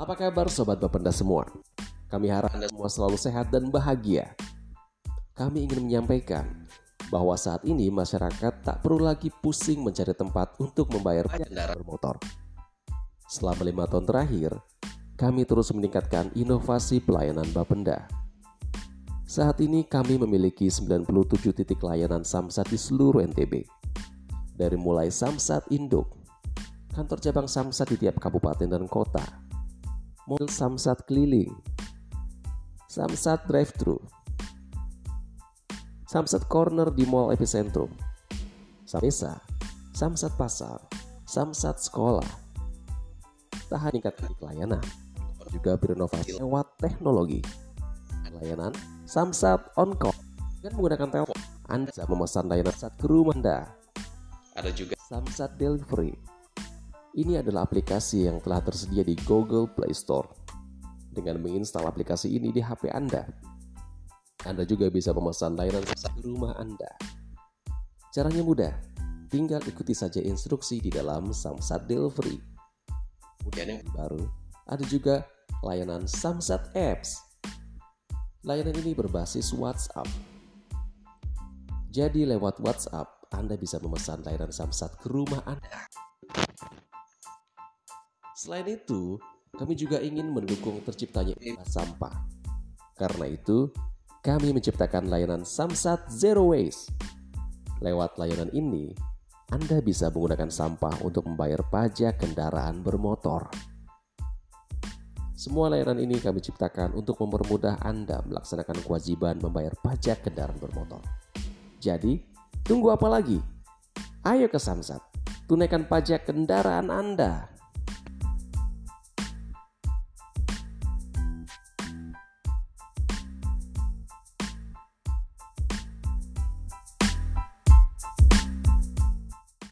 Apa kabar Sobat Bapenda semua? Kami harap Anda semua selalu sehat dan bahagia. Kami ingin menyampaikan bahwa saat ini masyarakat tak perlu lagi pusing mencari tempat untuk membayar pajak kendaraan bermotor. Selama lima tahun terakhir, kami terus meningkatkan inovasi pelayanan Bapenda. Saat ini kami memiliki 97 titik layanan Samsat di seluruh NTB. Dari mulai Samsat Induk, kantor cabang Samsat di tiap kabupaten dan kota, mobil Samsat keliling, Samsat drive-thru, Samsat corner di Mall Epicentrum, Samesa, Samsat pasar, Samsat sekolah. Tak hanya meningkatkan pelayanan, juga berinovasi lewat teknologi. Layanan Samsat on call dengan menggunakan telepon. Anda bisa memesan layanan saat ke rumah Anda. Ada juga Samsat Delivery. Ini adalah aplikasi yang telah tersedia di Google Play Store. Dengan menginstal aplikasi ini di HP Anda, Anda juga bisa memesan layanan ke rumah Anda. Caranya mudah, tinggal ikuti saja instruksi di dalam Samsat Delivery. Kemudian yang baru, ada juga layanan Samsat Apps Layanan ini berbasis WhatsApp. Jadi lewat WhatsApp, Anda bisa memesan layanan Samsat ke rumah Anda. Selain itu, kami juga ingin mendukung terciptanya sampah. Karena itu, kami menciptakan layanan Samsat Zero Waste. Lewat layanan ini, Anda bisa menggunakan sampah untuk membayar pajak kendaraan bermotor. Semua layanan ini kami ciptakan untuk mempermudah Anda melaksanakan kewajiban membayar pajak kendaraan bermotor. Jadi, tunggu apa lagi? Ayo ke Samsat, tunaikan pajak kendaraan Anda.